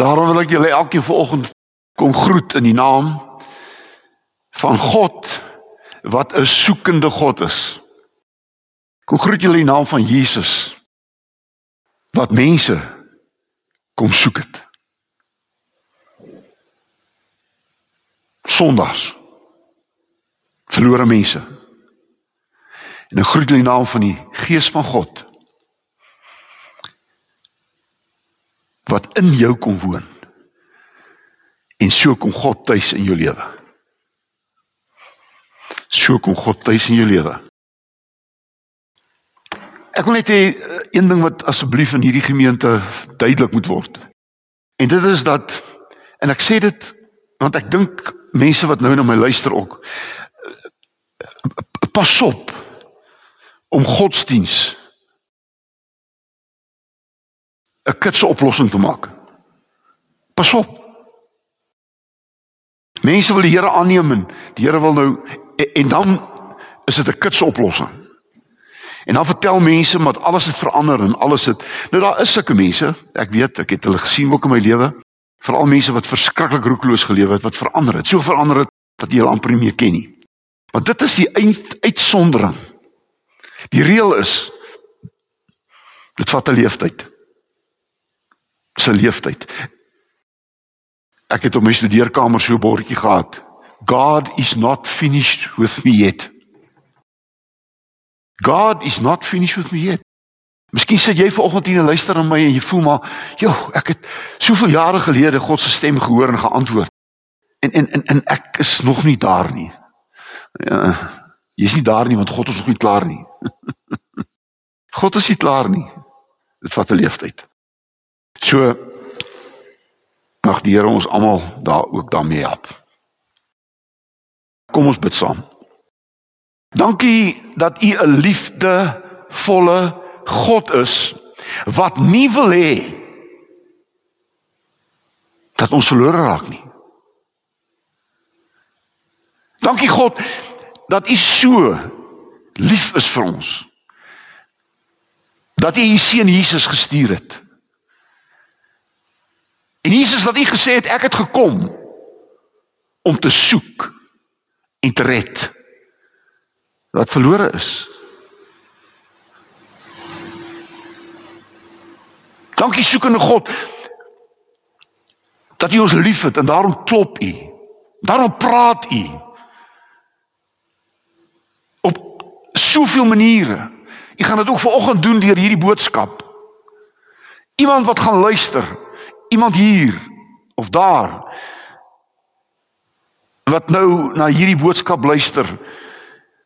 Daarom wil ek julle elkeen vanoggend kom groet in die naam van God wat 'n soekende God is. Kom groet julle in die naam van Jesus wat mense kom soek het. Sondags. Verlore mense. En 'n groet in die naam van die Gees van God wat in jou kom woon. En so kom God tuis in jou lewe. So kom God tuis in jou lewe. Ek wil net hê eh, een ding wat asseblief in hierdie gemeente duidelik moet word. En dit is dat en ek sê dit want ek dink mense wat nou na my luister ook pas op om godsdiens 'n kitse oplossing te maak. Pas op. Mense wil die Here aanneem en die Here wil nou en, en dan is dit 'n kitse oplossing. En dan vertel mense maar alles het verander en alles het nou daar is sulke mense, ek weet, ek het hulle gesien ook in my lewe, veral mense wat verskriklik roekeloos gelewe het, wat verander het. So verander het dat jy hulle amper nie meer ken nie. Want dit is die uitsondering. Die reël is dit vat 'n leeftyd. Se leeftyd. Ek het op my studeerkamer so 'n bordjie gehad. God is not finished with me yet. God is not finished with me yet. Miskien sit jy vanoggend hier en luister na my en jy voel maar, "Jo, ek het soveel jare gelede God se stem gehoor en geantwoord." En en en, en ek is nog nie daar nie. Ja, jy's nie daar nie want God is nog nie klaar nie. God is nie klaar nie. Dit vat 'n leeftyd. So mag die Here ons almal daar ook daarmee help. Kom ons bid saam. Dankie dat U 'n liefdevolle God is wat nie wil hê dat ons verlore raak nie. Dankie God dat U so lief is vir ons. Dat U U seun Jesus gestuur het. En Jesus wat U gesê het ek het gekom om te soek en te red wat verlore is. Dankie soekende God dat U ons liefhet en daarom klop U. Daarom praat U soveel maniere. U gaan dit ook vanoggend doen deur hierdie boodskap. Iemand wat gaan luister, iemand hier of daar wat nou na hierdie boodskap luister.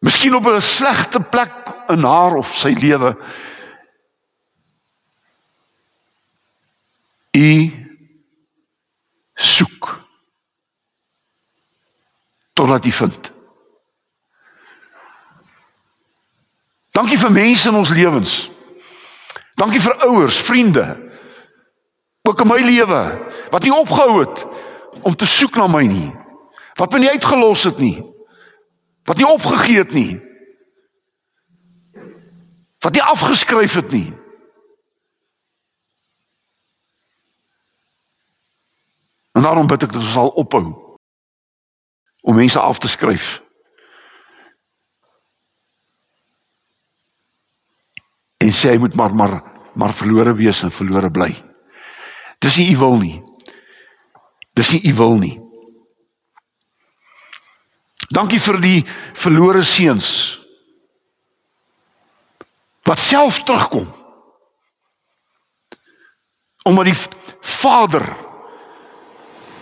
Miskien op 'n slegte plek in haar of sy lewe. U soek totdat u vind. Dankie vir mense in ons lewens. Dankie vir ouers, vriende. Ook in my lewe wat nie opgehou het om te soek na my nie. Wat my nie uitgelos het nie. Wat nie opgegee het nie. Wat nie afgeskryf het nie. En daarom bid ek dat ons sal ophou om mense af te skryf en sê hy moet maar maar maar verlore wees en verlore bly. Dis nie u wil nie. Dis nie u wil nie. Dankie vir die verlore seuns wat self terugkom. Omdat die Vader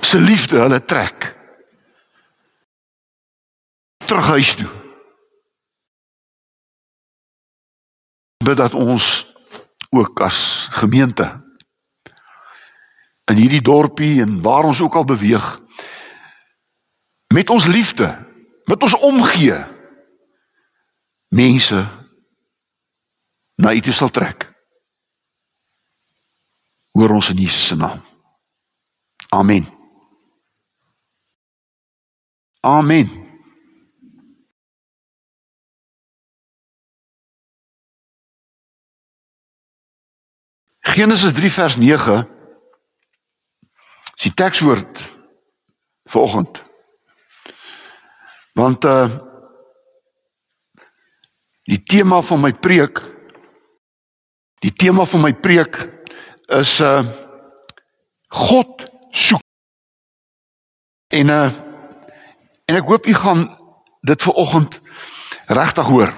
se liefde hulle trek terug huis toe. bid dat ons ook as gemeente in hierdie dorpie en waar ons ook al beweeg met ons liefde met ons omgee mense na U toe sal trek. Hoor ons in Jesus se naam. Amen. Amen. Genesis 3 vers 9 Dis die tekswoord vanoggend. Want uh die tema van my preek die tema van my preek is uh God soek. En uh en ek hoop u gaan dit vanoggend regtig hoor.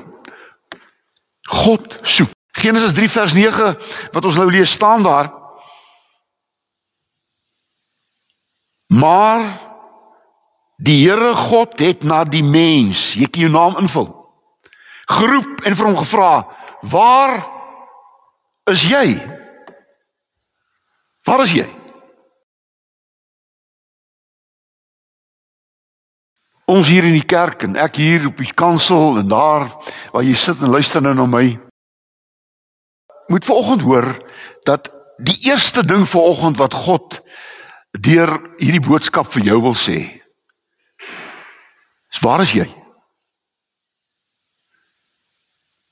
God soek. Genesis 3 vers 9 wat ons nou lees staan daar. Maar die Here God het na die mens, jy kan jou naam invul. Geroep en vir hom gevra: "Waar is jy?" Waar is jy? Ons hier in die kerk en ek hier op die kansel en daar waar jy sit en luister nou na my. Moet vanoggend hoor dat die eerste ding vanoggend wat God deur hierdie boodskap vir jou wil sê. Is waar is jy?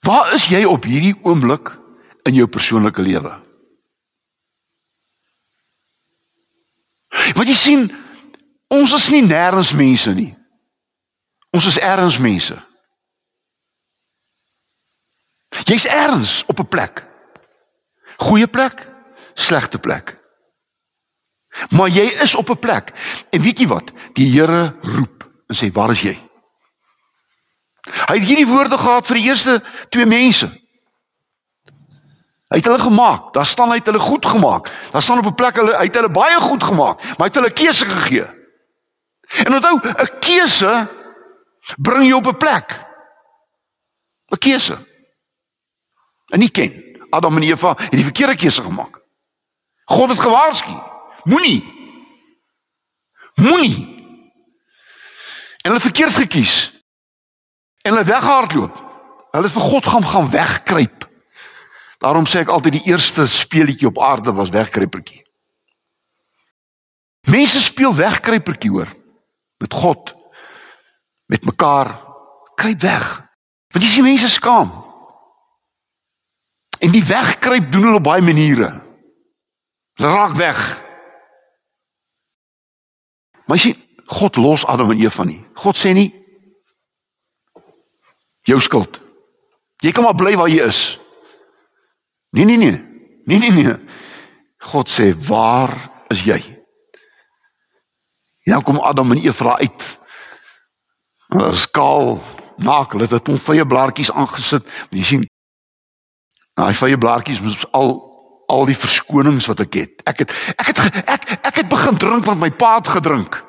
Waar is jy op hierdie oomblik in jou persoonlike lewe? Want jy sien, ons is nie nêrens mense nie. Ons is ergens mense. Jy's ergens op 'n plek. Goeie plek, slegte plek. Maar jy is op 'n plek. En weet jy wat? Die Here roep en sê, "Waar is jy?" Hy het hierdie woorde gehad vir die eerste twee mense. Hy het hulle gemaak. Daar staan hy het hulle goed gemaak. Daar staan op 'n plek hulle hy het hulle baie goed gemaak, maar hy het hulle keuse gegee. En onthou, 'n keuse bring jou op 'n plek. 'n Keuse. En nie ken. Adam en Eva het die verkeerde keuse gemaak. God het gewaarsku. Moenie. Moenie. En hulle verkeerd gekies. En hulle weghardloop. Hulle het vir God gaan gaan wegkruip. Daarom sê ek altyd die eerste speelietjie op aarde was wegkruipertjie. Mense speel wegkruipertjie hoor met God met mekaar kruip weg. Want jy sien mense skaam. En die wegkruip doen hulle op baie maniere. Hulle raak weg. Maar sien God los Adam en Eva nie. God sê nie jou skuld. Jy kan maar bly waar jy is. Nee nee nee. Nee nee nee. God sê waar is jy? Ja kom Adam en Eva uit Hulle is kaal, naak, hulle het 'n vye blaartjies aangesit. Jy sien daai vye blaartjies is al al die verskonings wat ek het. Ek het ek het ek ek het begin drink want my pa het gedrink.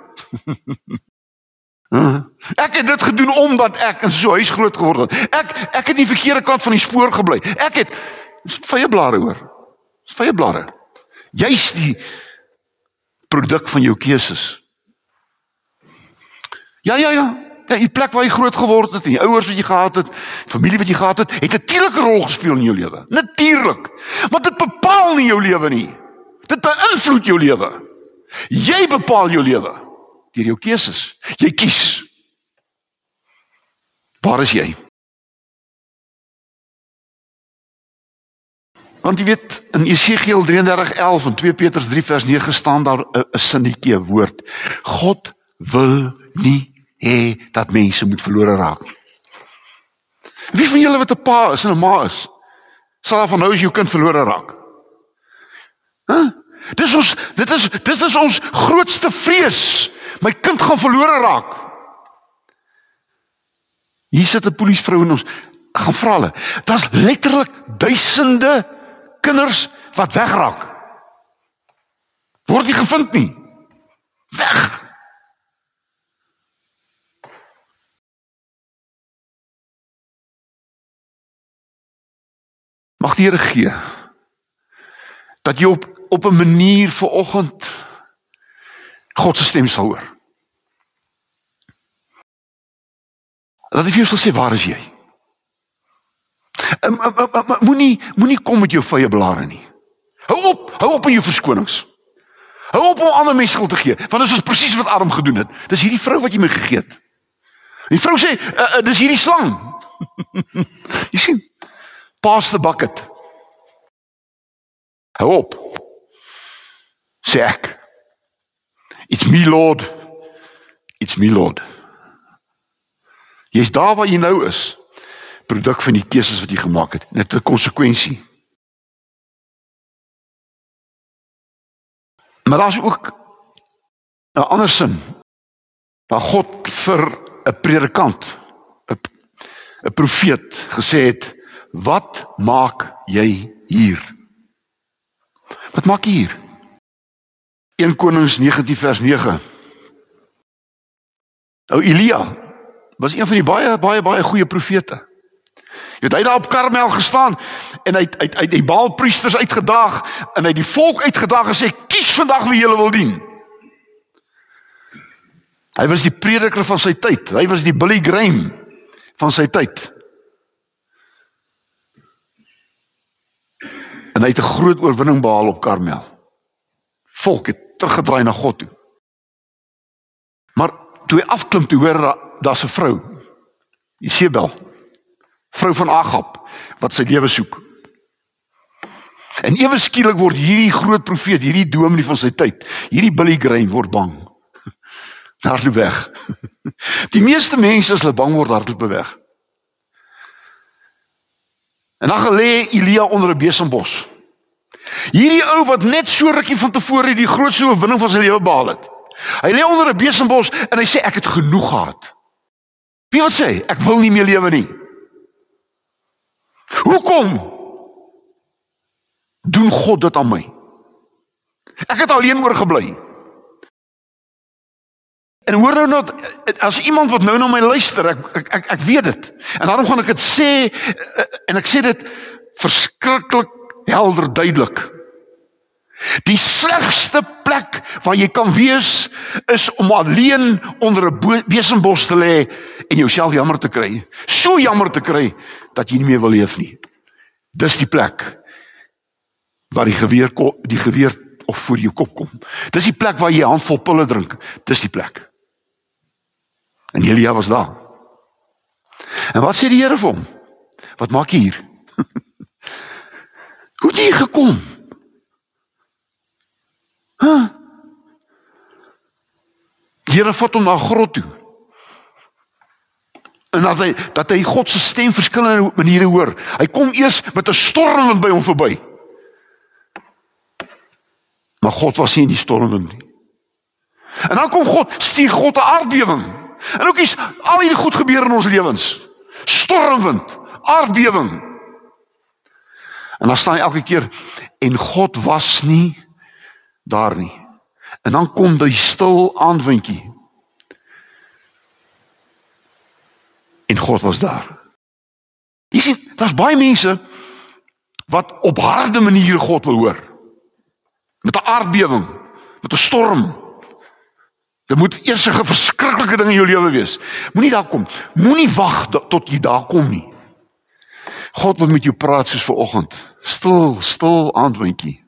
ek het dit gedoen omdat ek in so 'n huis groot geword het. Ek ek het nie verkeerde kant van die spoor gebly. Ek het vye blare hoor. Vye blare. Jy's die produk van jou keuses. Ja ja ja. Ja, die plek waar jy groot geword het en die ouers wat jy gehad het, familie wat jy gehad het, het 'n natuurlike rol gespeel in jou lewe. Natuurlik. Maar dit bepaal nie jou lewe nie. Dit beïnvloed jou lewe. Jy bepaal jou lewe deur jou keuses. Jy kies. Waar is jy? Want jy weet in Esegiel 33:11 en 2 Petrus 3 vers 9 staan daar 'n sinnetjie woord. God wil nie hê dat mense moet verlore raak. Wie van julle wat 'n pa is en 'n ma is, sal van nou as jou kind verlore raak? Hæ? Huh? Dis ons dit is dit is ons grootste vrees. My kind gaan verlore raak. Hier sit 'n polisievrou en ons gaan vra hulle. Daar's letterlik duisende kinders wat wegraak. Word nie gevind nie. Weg. Mag die Here gee dat jy op op 'n manier vir oggend God se stem sal hoor. Dat jy sal sê waar is jy? Moenie moenie kom met jou vye blare nie. Hou op, hou op in jou verskonings. Hou op om ander mense skuld te gee, want dit is presies wat Adam gedoen het. Dis hierdie vrou wat jy my gegee het. Die vrou sê, uh, uh, dis hierdie slang. jy sien, Pass the bucket. Hou op. Sê ek. It's me Lord. It's me Lord. Jy's daar waar jy nou is. Produk van die keuses wat jy gemaak het. Dit het 'n konsekwensie. Maar daar's ook 'n ander sin. Waar God vir 'n predikant, 'n 'n profeet gesê het, "Wat maak jy hier?" Wat maak jy hier? 1 Konings 19 vers 9. Nou Elia was een van die baie baie baie goeie profete. Jy het hy daar op Karmel gestaan en hy hy hy die Baal priesters uitgedaag en hy die volk uitgedaag en sê kies vandag wie julle wil dien. Hy was die prediker van sy tyd. Hy was die Billy Graham van sy tyd. En hy het 'n groot oorwinning behaal op Karmel. Volk het teruggedraai na God toe. Maar toe hy afklim toe hoor daar's 'n vrou. Isabel. Vrou van Agab wat sy lewe soek. En ewe skielik word hierdie groot profeet, hierdie dominee van sy tyd, hierdie Billy Graham word bang. Hardloop weg. Die meeste mense as hulle bang word, hardloop weg. En dan gelê Elia onder 'n besembos. Hierdie ou wat net so rukkie van tevore die grootste oorwinning van sy lewe behaal het. Hy lê onder 'n besembos en hy sê ek het genoeg gehad. Wie wat sê ek wil nie meer lewe nie. Hoekom? Doen God dit aan my? Ek het alleen oorgebly. En hoor nou net as iemand wat nou na my luister, ek ek ek, ek weet dit. En daarom gaan ek dit sê en ek sê dit verskriklik helder duidelik. Die slegste plek waar jy kan wees is om alleen onder 'n besembos te lê en jouself jammer te kry. So jammer te kry dat jy nie meer wil leef nie. Dis die plek waar die geweer die geweer of voor jou kop kom. Dis die plek waar jy 'n handvol pille drink. Dis die plek. En Elia was daar. En wat sê die Here vir hom? Wat maak jy hier? Hoe het jy gekom? Hæ? Huh? Die Here vat hom na 'n grot toe. En dat hy dat hy God se stem verskillende maniere hoor. Hy kom eers met 'n stormwind by hom verby. Maar God was nie in die stormwind nie. En dan kom God, stuur God 'n aardbewing. En ook is al hierdie goed gebeur in ons lewens. Stormwind, aardbewing. En dan staan hy elke keer en God was nie daar nie. En dan kom die stil aandwindjie. En God was daar. Jy sien, daar's baie mense wat op harde maniere God wil hoor. Met 'n aardbewing, met 'n storm. Dit moet eers 'n verskriklike ding in jou lewe wees. Moenie daar kom. Moenie wag tot jy daar kom nie. God wil met jou praat soos ver oggend. Stil, stil aandwindjie.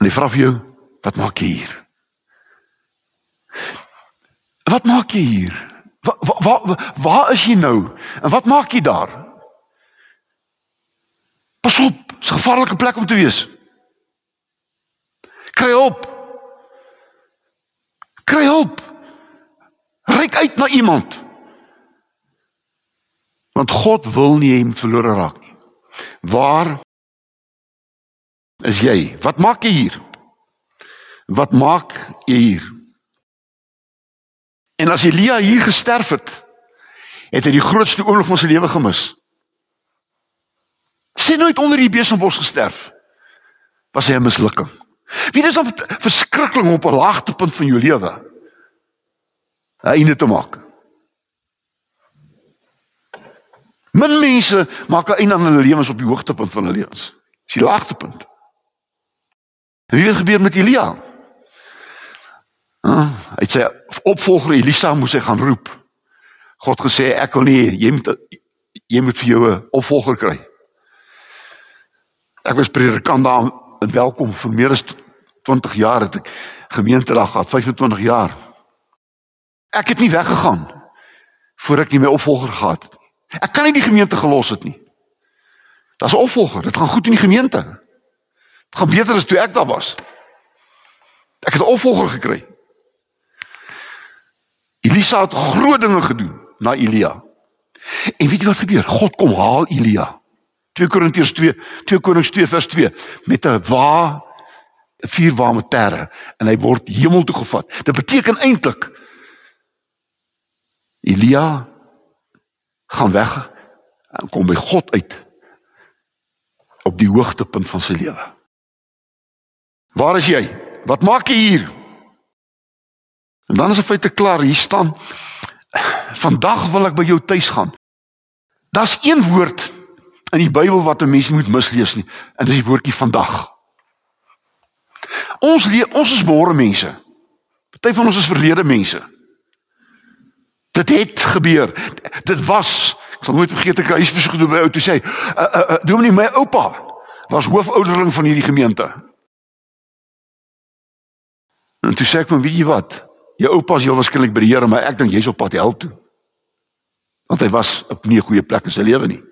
En hy vra vir jou, wat maak jy hier? Wat maak jy hier? Waar waar waar is jy nou? En wat maak jy daar? Pas op, dis 'n gevaarlike plek om te wees. Kry hulp. Kry hulp. Ryk uit na iemand. Want God wil nie hê jy moet verlore raak nie. Waar is jy? Wat maak jy hier? Wat maak jy hier? En as Elia hier gesterf het, het hy die grootste oomblik van sy lewe gemis. Sy nooit onder die besembos gesterf. Was hy 'n mislukking? Wie dis op verskrikking op 'n laagtepunt van jou lewe. 'n Einde te maak. Min mense maak 'n einde aan hulle lewens op die hoogtepunt van hulle lewens. Dis die laagtepunt. En wie het gebeur met Elia? Huh? Hy sê opvolger Elisa moes hy gaan roep. God gesê ek wil nie jy moet jy moet vir jou 'n opvolger kry. Ek was predikant daar en welkom vir meer as 20 jaar het ek gemeentedag gehad, 25 jaar. Ek het nie weggegaan voor ek nie my opvolger gehad het. Ek kan nie die gemeente gelos het nie. Daar's 'n opvolger, dit gaan goed in die gemeente. Dit gaan beter as toe ek daar was. Ek het 'n opvolger gekry. Elisa het groot dinge gedoen na Elia. En weet jy wat gebeur? God kom haal Elia. 2 Korintiërs 2, 2 Konings 2 vers 2 met 'n wa vier warme terre en hy word hemel toe gevat. Dit beteken eintlik Elia gaan weg en kom by God uit op die hoogtepunt van sy lewe. Waar is jy? Wat maak jy hier? En dan is dit feite klaar, hier staan vandag wil ek by jou tuis gaan. Daar's een woord in die Bybel wat 'n mens moet mislees nie, en dis die woordjie vandag. Ons leef ons is môre mense. Party van ons is verlede mense. Dit het gebeur. Dit was, ek sal nooit vergeet ek huis versoek doen by ou toe sê, uh, uh, uh, "Dominee, my oupa was hoofouderling van hierdie gemeente." En toe sê ek van, "Weet jy wat? Jou oupa is heel waarskynlik by die Here, maar ek dink jy's op pad hel toe." Want hy was op nie 'n goeie plek in sy lewe nie.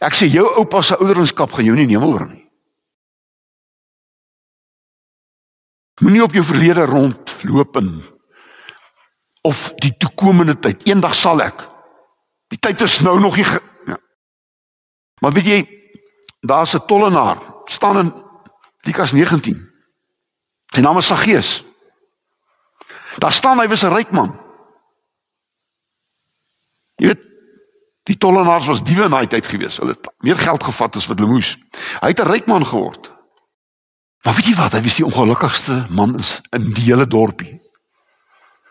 Ek sê jou oupa se ouderdomskap gaan jou nie in die hemel bring nie. Moenie op jou verlede rondloop in of die toekomende tyd. Eendag sal ek. Die tyd is nou nog nie ja. Maar weet jy, daar's 'n tollenaar staan in Lukas 19. Sy naam is Saggeus. Daar staan hy was 'n ryk man. Jy weet die tollenaars was diewe in daai tyd gewees. Hulle het meer geld gevat as wat hulle moes. Hy het 'n ryk man geword. Maar weet jy wat? Hy was die ongelukkigste man in die hele dorpie.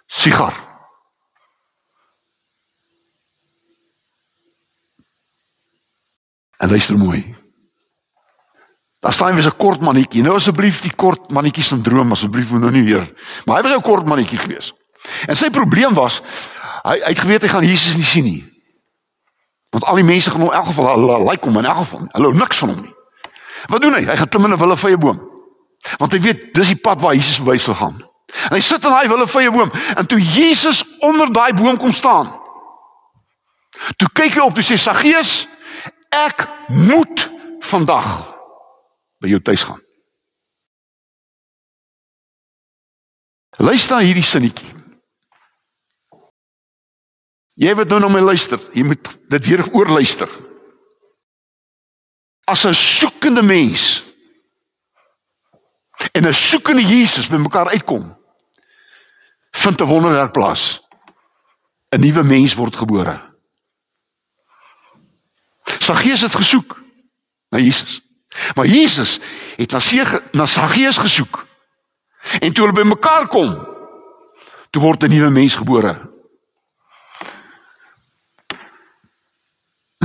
Sigar. En luister mooi. Daar staan weer 'n kort mannetjie. Nou asseblief die kort mannetjie sindroom asseblief nou nie weer. Maar hy was 'n kort mannetjie gewees. En sy probleem was hy, hy het geweet hy gaan Jesus nie sien nie. Want al die mense gaan hom in elk geval like hom in elk geval. Hulle niks van hom nie. Wat doen hy? Hy gaan klim in 'n wille boom. Want hy weet dis die pad waar Jesus verby sal gaan. En hy sit in daai wille vrye boom en toe Jesus onder daai boom kom staan. Toe kyk hy op en sê Saggeus, ek moet vandag by jou tuis gaan. Luister na hierdie sinnetjie. Jy wat nou na my luister, jy moet dit weer oorluister. As 'n soekende mens en 'n soekende Jesus by mekaar uitkom, vind 'n wonderwerk plaas. 'n Nuwe mens word gebore. Saggeus het gesoek na Jesus. Maar Jesus het na Sege na Saggeus gesoek. En toe hulle by mekaar kom, toe word 'n nuwe mens gebore.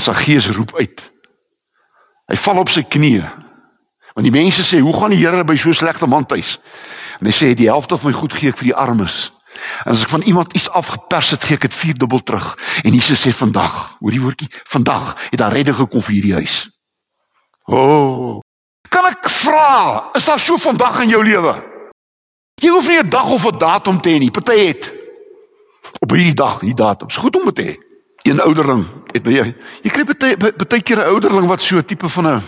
Saggeus roep uit. Hy val op sy knieë Want die mense sê, "Hoe gaan die Here by so 'n slegte man tuis?" En hy sê, "Die helfte van my goed gee ek vir die armes." En as ek van iemand iets afgepers het, gee ek dit vierdubbel terug. En Jesus sê vandag, hoor die woordjie, vandag het daar redding gekom vir hierdie huis. O! Oh, kan ek vra, is daar so vandag in jou lewe? Jy hoef nie 'n dag of 'n datum te hê nie. Party het op hierdie dag, hierdie datum. Dis goed om te hê. Een ouderling het by jy. Jy kry baie baie keer 'n ouderling wat so 'n tipe van 'n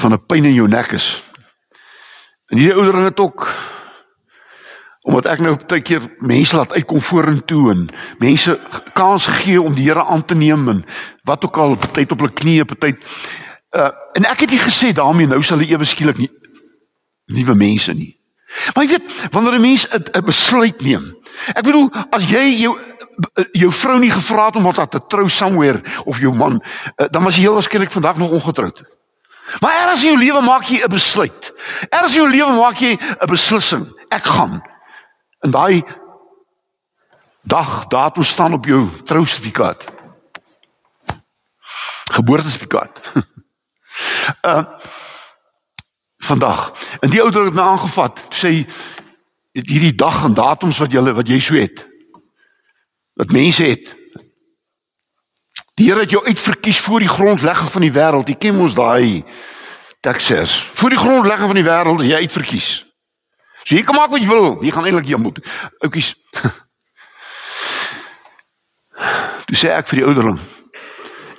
van 'n pyn in jou nek is. En hierdie ouderlinge het ook omdat ek nou baie keer mense laat uitkom vorentoe en mense kans gee om die Here aan te neem en wat ook al tyd op hulle knieë tyd uh en ek het nie gesê daarmee nou sal hulle ewe skielik nie nuwe mense nie. Maar jy weet wanneer 'n mens 'n besluit neem. Ek bedoel as jy jou jou vrou nie gevra het om wat te trou somewhere of jou man uh, dan was jy heel waarskynlik vandag nog ongetroud. Maar eers in jou lewe maak jy 'n besluit. Eers in jou lewe maak jy 'n beslissing. Ek gaan. En daai dag datum staan op jou trousertifikaat. Geboortesertifikaat. uh vandag. En die ouer het my aangevat. Sê hierdie dag en datums wat jy wat jy so het. Wat mense het. Die Here het jou uitverkies voor die grondlegging van die wêreld. Jy ken mos daai Texas. Voor die grondlegging van die wêreld is jy uitverkies. So jy kan maak wat jy wil. Jy gaan eintlik jammer. Oukies. Dis sê ek vir die ouderling.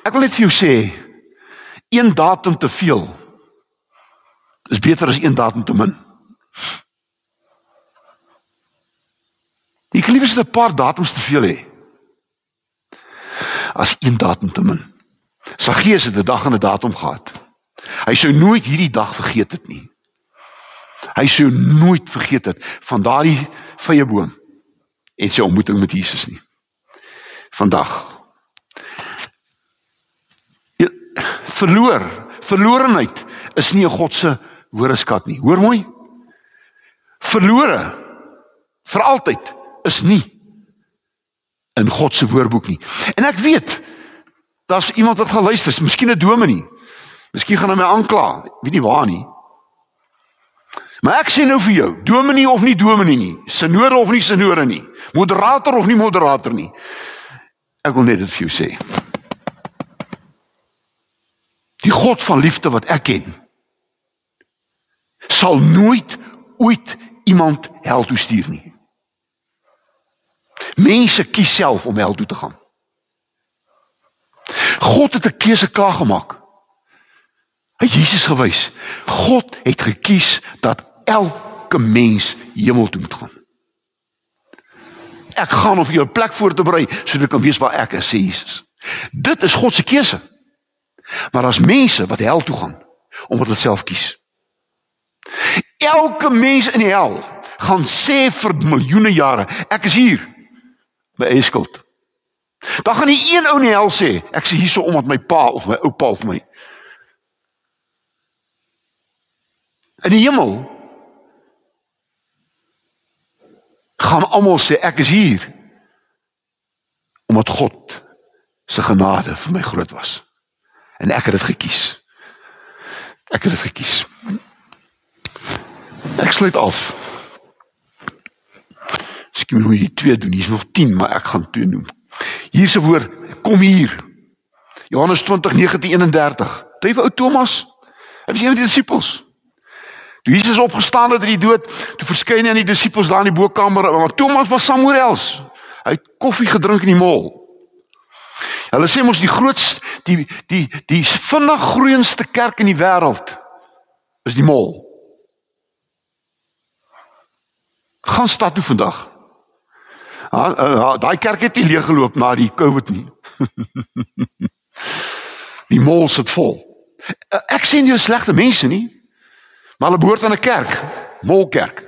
Ek wil net vir jou sê een datum te veel Dis beter as een datum te min. Ek lief is dit 'n paar datums te veel hê. As een datum te min. Saggeus het 'n dag en 'n datum gehad. Hy sou nooit hierdie dag vergeet het nie. Hy sou nooit vergeet het van daardie vrye boom en sy ontmoeting met Jesus nie. Vandag. Ja, verloor, verlorenheid is nie 'n God se woordeskat nie. Hoor mooi. Verlore vir altyd is nie in God se woordeboek nie. En ek weet daar's iemand wat gaan luister, miskien 'n dominee. Miskien gaan hy my aankla, weet nie waar nie. Maar ek sê nou vir jou, dominee of nie dominee nie, sinode of nie sinode nie, moderator of nie moderator nie. Ek wil net dit vir jou sê. Die God van liefde wat ek ken, sal nooit ooit iemand hel toe stuur nie. Mense kies self om hel toe te gaan. God het 'n keuse klaar gemaak. Hy Jesus gewys. God het gekies dat elke mens hemel toe moet gaan. Ek gaan om vir jou 'n plek voor te berei sodat ek kan weet waar ek is, sê Jesus. Dit is God se keuse. Maar daar's mense wat hel toe gaan omdat hulle self kies. Elke mens in die hel gaan sê vir miljoene jare, ek is hier by eie skuld. Dan gaan nie een ou in die hel sê, ek is hier so omdat my pa of my oupa of my In die hemel gaan almal sê ek is hier omdat God se genade vir my groot was. En ek het dit gekies. Ek het dit gekies. Ek sluit af. Skien moet jy twee doen. Hier's nog 10, maar ek gaan twee noem. Hier se woord, kom hier. Johannes 20:19-31. Toe vir ou Thomas, hy was een van die disippels. Toe Jesus opgestaan het uit die dood, toe verskyn hy aan die disippels daar in die bokkamer, maar Thomas was somewhere else. Hy het koffie gedrink in die mall. Hulle sê mos die grootste die die die vinnig groeiendste kerk in die wêreld is die mall. Gaan stad toe vandag. Ha, ha daai kerk het nie leeg geloop na die Covid nie. die mall sit vol. Ek sien nie slegte mense nie. Maar hulle behoort aan 'n kerk, Molkerk.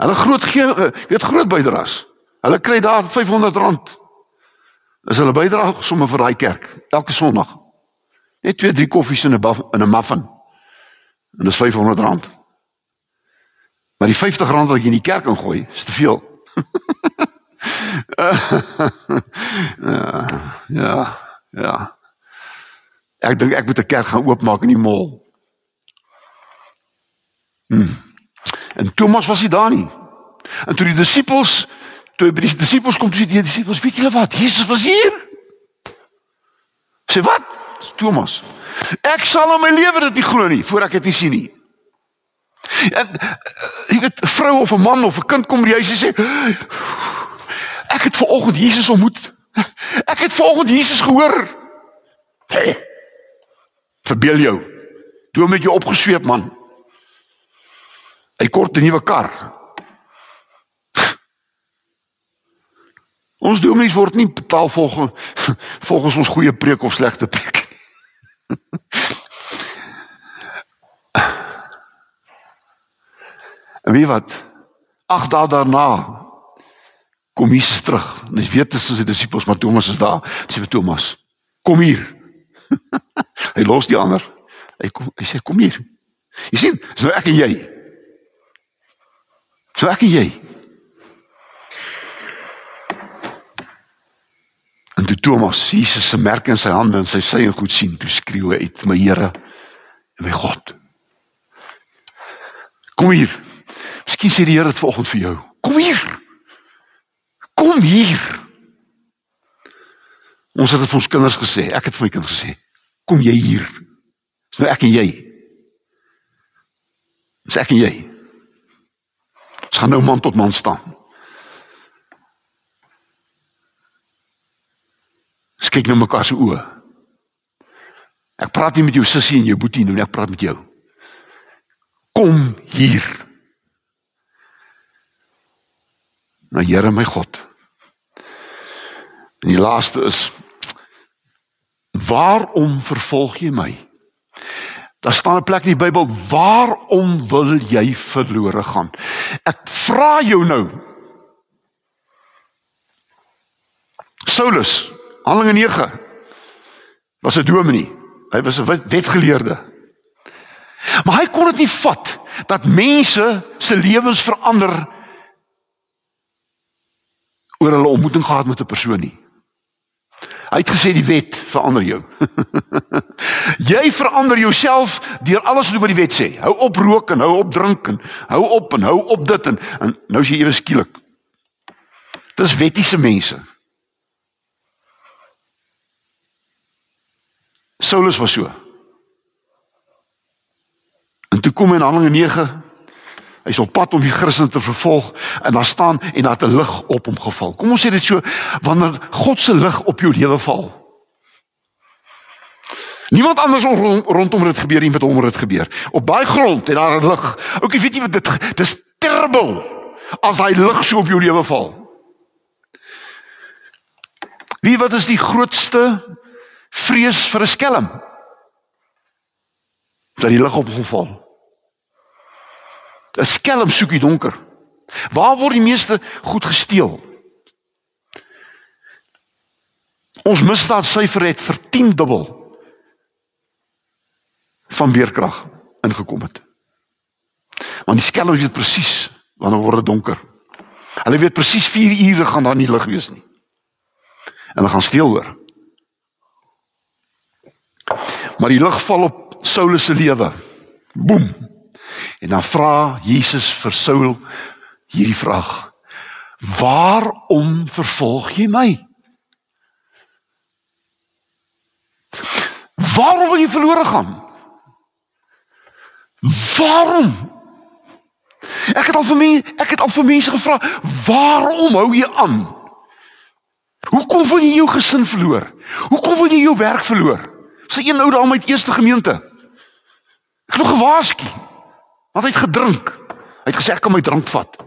Hulle groot gee weet groot bydraes. Hulle kry daar R500. Is hulle bydrae sommer vir daai kerk elke Sondag. Net 2, 3 koffies in 'n in 'n muffin. En dis R500. Maar die R50 wat jy in die kerk ingooi, is te veel. ja, ja, ja. Ek dink ek moet 'n kerk gaan oopmaak in die mall. Hmm. En Thomas was nie daar nie. En toe die disippels, toe by die disippels kom, toe sê die disippels, weet julle wat? Jesus was hier. Sê wat? Thomas. Ek sal in my lewe dit nie glo nie voor ek dit sien nie. En eh, jy weet 'n vrou of 'n man of 'n kind kom by die huis en sê ek het ver oggend Jesus ontmoet. Ek het ver oggend Jesus gehoor. Hey. Verbeel jou. Toe met jou opgesweep man. Hy kort 'n nuwe kar. Ons dominees word nie betaal volgens volgens ons goeie preek of slegte preek nie. En wie wat? Ag dae daarna kom Jesus terug. En hy weet dit is sy disippels, maar Thomas is daar. Sê vir Thomas: "Kom hier." hy los die ander. Hy kom hy sê: "Kom hier." Jy sien, so ek en jy. So ek en jy. En toe Thomas Jesus se merk in sy hande en sy sy en goed sien, toe skreeu hy uit: "My Here en my God." Kom hier. Miskien sê die Here dit vanoggend vir jou. Kom hier. Kom hier. Ons het dit vir ons kinders gesê. Ek het vir my kind gesê, "Kom jy hier." Dis nou ek en jy. Dis ek en jy. Ons gaan nou man tot man staan. Ons kyk nou mekaar se oë. Ek praat nie met jou sussie en jou boetie nie, ek praat met jou. kom hier. Na Here my God. En die laaste is waarom vervolg jy my? Daar staan 'n plek in die Bybel, waarom wil jy verlore gaan? Ek vra jou nou. Saulus, Handelinge 9 was 'n dominee. Hy was 'n wetgeleerde. Maar hy kon dit nie vat dat mense se lewens verander oor hulle ontmoeting gehad met 'n persoon nie. Hy het gesê die wet verander jou. jy verander jouself deur alles wat die wet sê. Hou op rook en hou op drink en hou op en hou op dit en, en nou is jy ewe skielik. Dis wettiese mense. Saulus was so. En toe kom hy in Handelinge 9 Hy's op pad om die Christene te vervolg en daar staan en daar het 'n lig op hom geval. Kom ons sê dit so, wanneer God se lig op jou lewe val. Niemand anders rond, rondom dit gebeur nie met hom dit gebeur. Op baie grond het daar 'n lig. Ook jy weet jy wat dit dis terrible as hy lig so op jou lewe val. Wie wat is die grootste vrees vir 'n skelm? Dat die lig op hom val. 'n skelm soek die donker. Waar word die meeste goed gesteel? Ons misdaad syfer het vir 10 dubbel van beerkrag ingekom het. Want die skelm weet presies wanneer word dit donker. Hulle weet presies 4 ure gaan daar nie lig wees nie. En hulle gaan steel hoor. Maar die lig val op Saulus se lewe. Boem. En dan vra Jesus vir Saul hierdie vraag: Waarom vervolg jy my? Waarom wil jy verlore gaan? Waarom? Ek het al vir my ek het al vir mense gevra, waarom hou jy aan? Hoekom wil jy jou gesin verloor? Hoekom wil jy jou werk verloor? Sy een ou daar met eerste gemeente. Ek het nog gewaarsku. Want hy het gedrink. Hy het gesê ek kan my drank vat.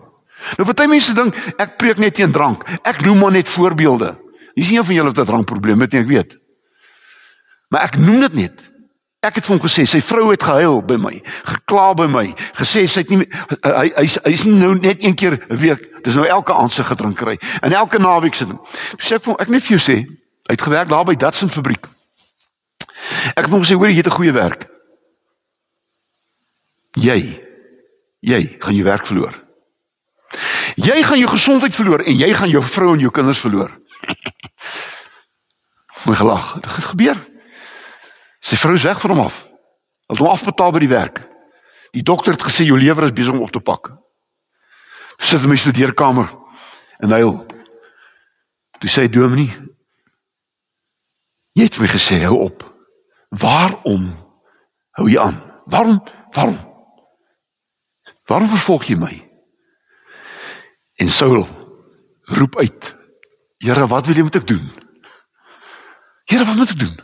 Nou party mense dink ek preek net teen drank. Ek noem maar net voorbeelde. Hier is nie een van julle wat 'n drankprobleem het nie, ek weet. Maar ek noem dit net. Ek het vir hom gesê sy vrou het gehuil by my, gekla by my, gesê sy het nie hy hy hy is nie nou net een keer 'n week, dis nou elke aand se gedrinkery. En elke naweek sit hom. Sê ek vir hom ek net vir jou sê, hy het gewerk daar by Datsun fabriek. Ek het hom gesê hoor jy het 'n goeie werk. Jy jy gaan jou werk verloor. Jy gaan jou gesondheid verloor en jy gaan jou vrou en jou kinders verloor. Mooi gelag. Dit het gebeur. Sy vrou is weg van hom af. Hulle het hom afbetaal by die werk. Die dokter het gesê jou lewer is besig om op te pak. Sit in my studeerkamer en hy Toe sê Dominee Jy het my gesê hou op. Waarom hou jy aan? Waarom? Waarom? Waarom vervolg jy my? En Saul roep uit: Here, wat wil jy met ek doen? Here, wat moet ek doen?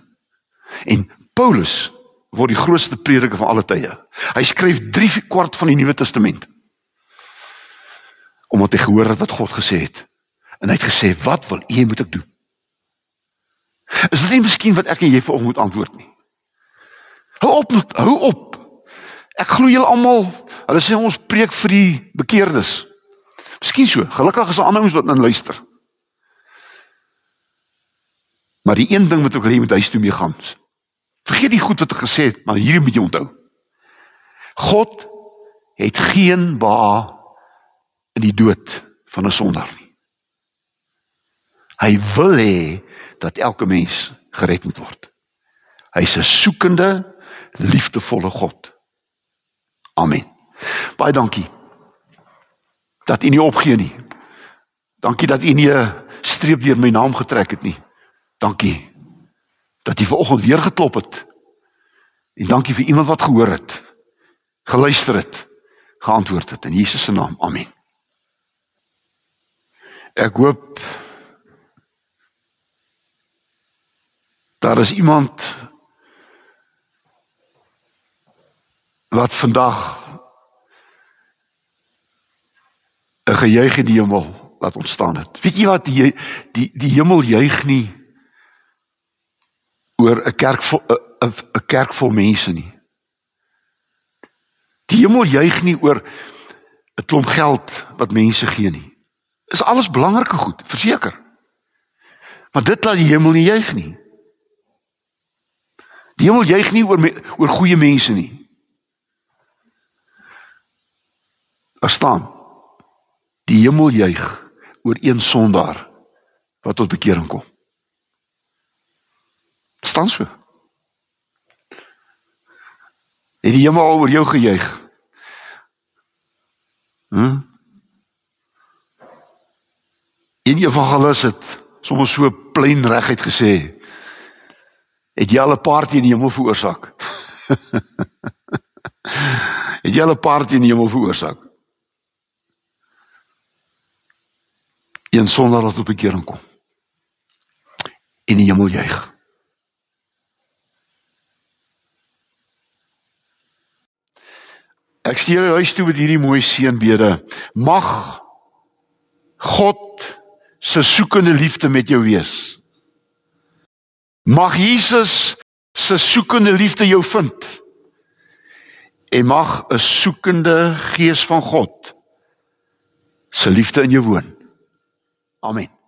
En Paulus word die grootste prediker van alle tye. Hy skryf 3 kwart van die Nuwe Testament. Omdat hy gehoor het wat God gesê het. En hy het gesê, "Wat wil U moet ek doen?" Is dit nie miskien wat ek en jy vanoggend moet antwoord nie? Hou op, hou op. Ek glo julle almal Hulle sê ons preek vir die bekeerdes. Miskien so. Gelukkig is daar ander ouens wat in luister. Maar die een ding wat ek wil hê met huis toe mee gaan. Vergeet die goed wat ek gesê het, maar hierdie moet jy onthou. God het geen ba in die dood van 'n sondaar nie. Hy wil hê dat elke mens gered moet word. Hy's 'n soekende, liefdevolle God. Amen. Baie dankie. Dat u nie opgee nie. Dankie dat u nie 'n streep deur my naam getrek het nie. Dankie dat u vanoggend weer geklop het. En dankie vir iemand wat gehoor het, geluister het, geantwoord het in Jesus se naam. Amen. Ek hoop daar is iemand wat vandag 'n gejuig in die hemel laat ontstaan het. Weet jy wat die die die hemel juig nie oor 'n kerk 'n 'n kerk vol mense nie. Die hemel juig nie oor 'n klomp geld wat mense gee nie. Is alles belangrike goed, verseker. Maar dit laat die hemel nie juig nie. Die hemel juig nie oor oor goeie mense nie. Daar staan die hemel juig oor een sondaar wat tot bekering kom. Staan so. Het die hemel al oor jou gejuig? Hm? Die evangelis het sommer so plain reguit gesê. Het jy al 'n party in die hemel veroorsaak? het jy al 'n party in die hemel veroorsaak? Een sonder wat op bekering kom. In die hemel juig. Ek stuur jou huis toe met hierdie mooi seënbede. Mag God se soekende liefde met jou wees. Mag Jesus se soekende liefde jou vind. En mag 'n soekende gees van God se liefde in jou woon. Amen.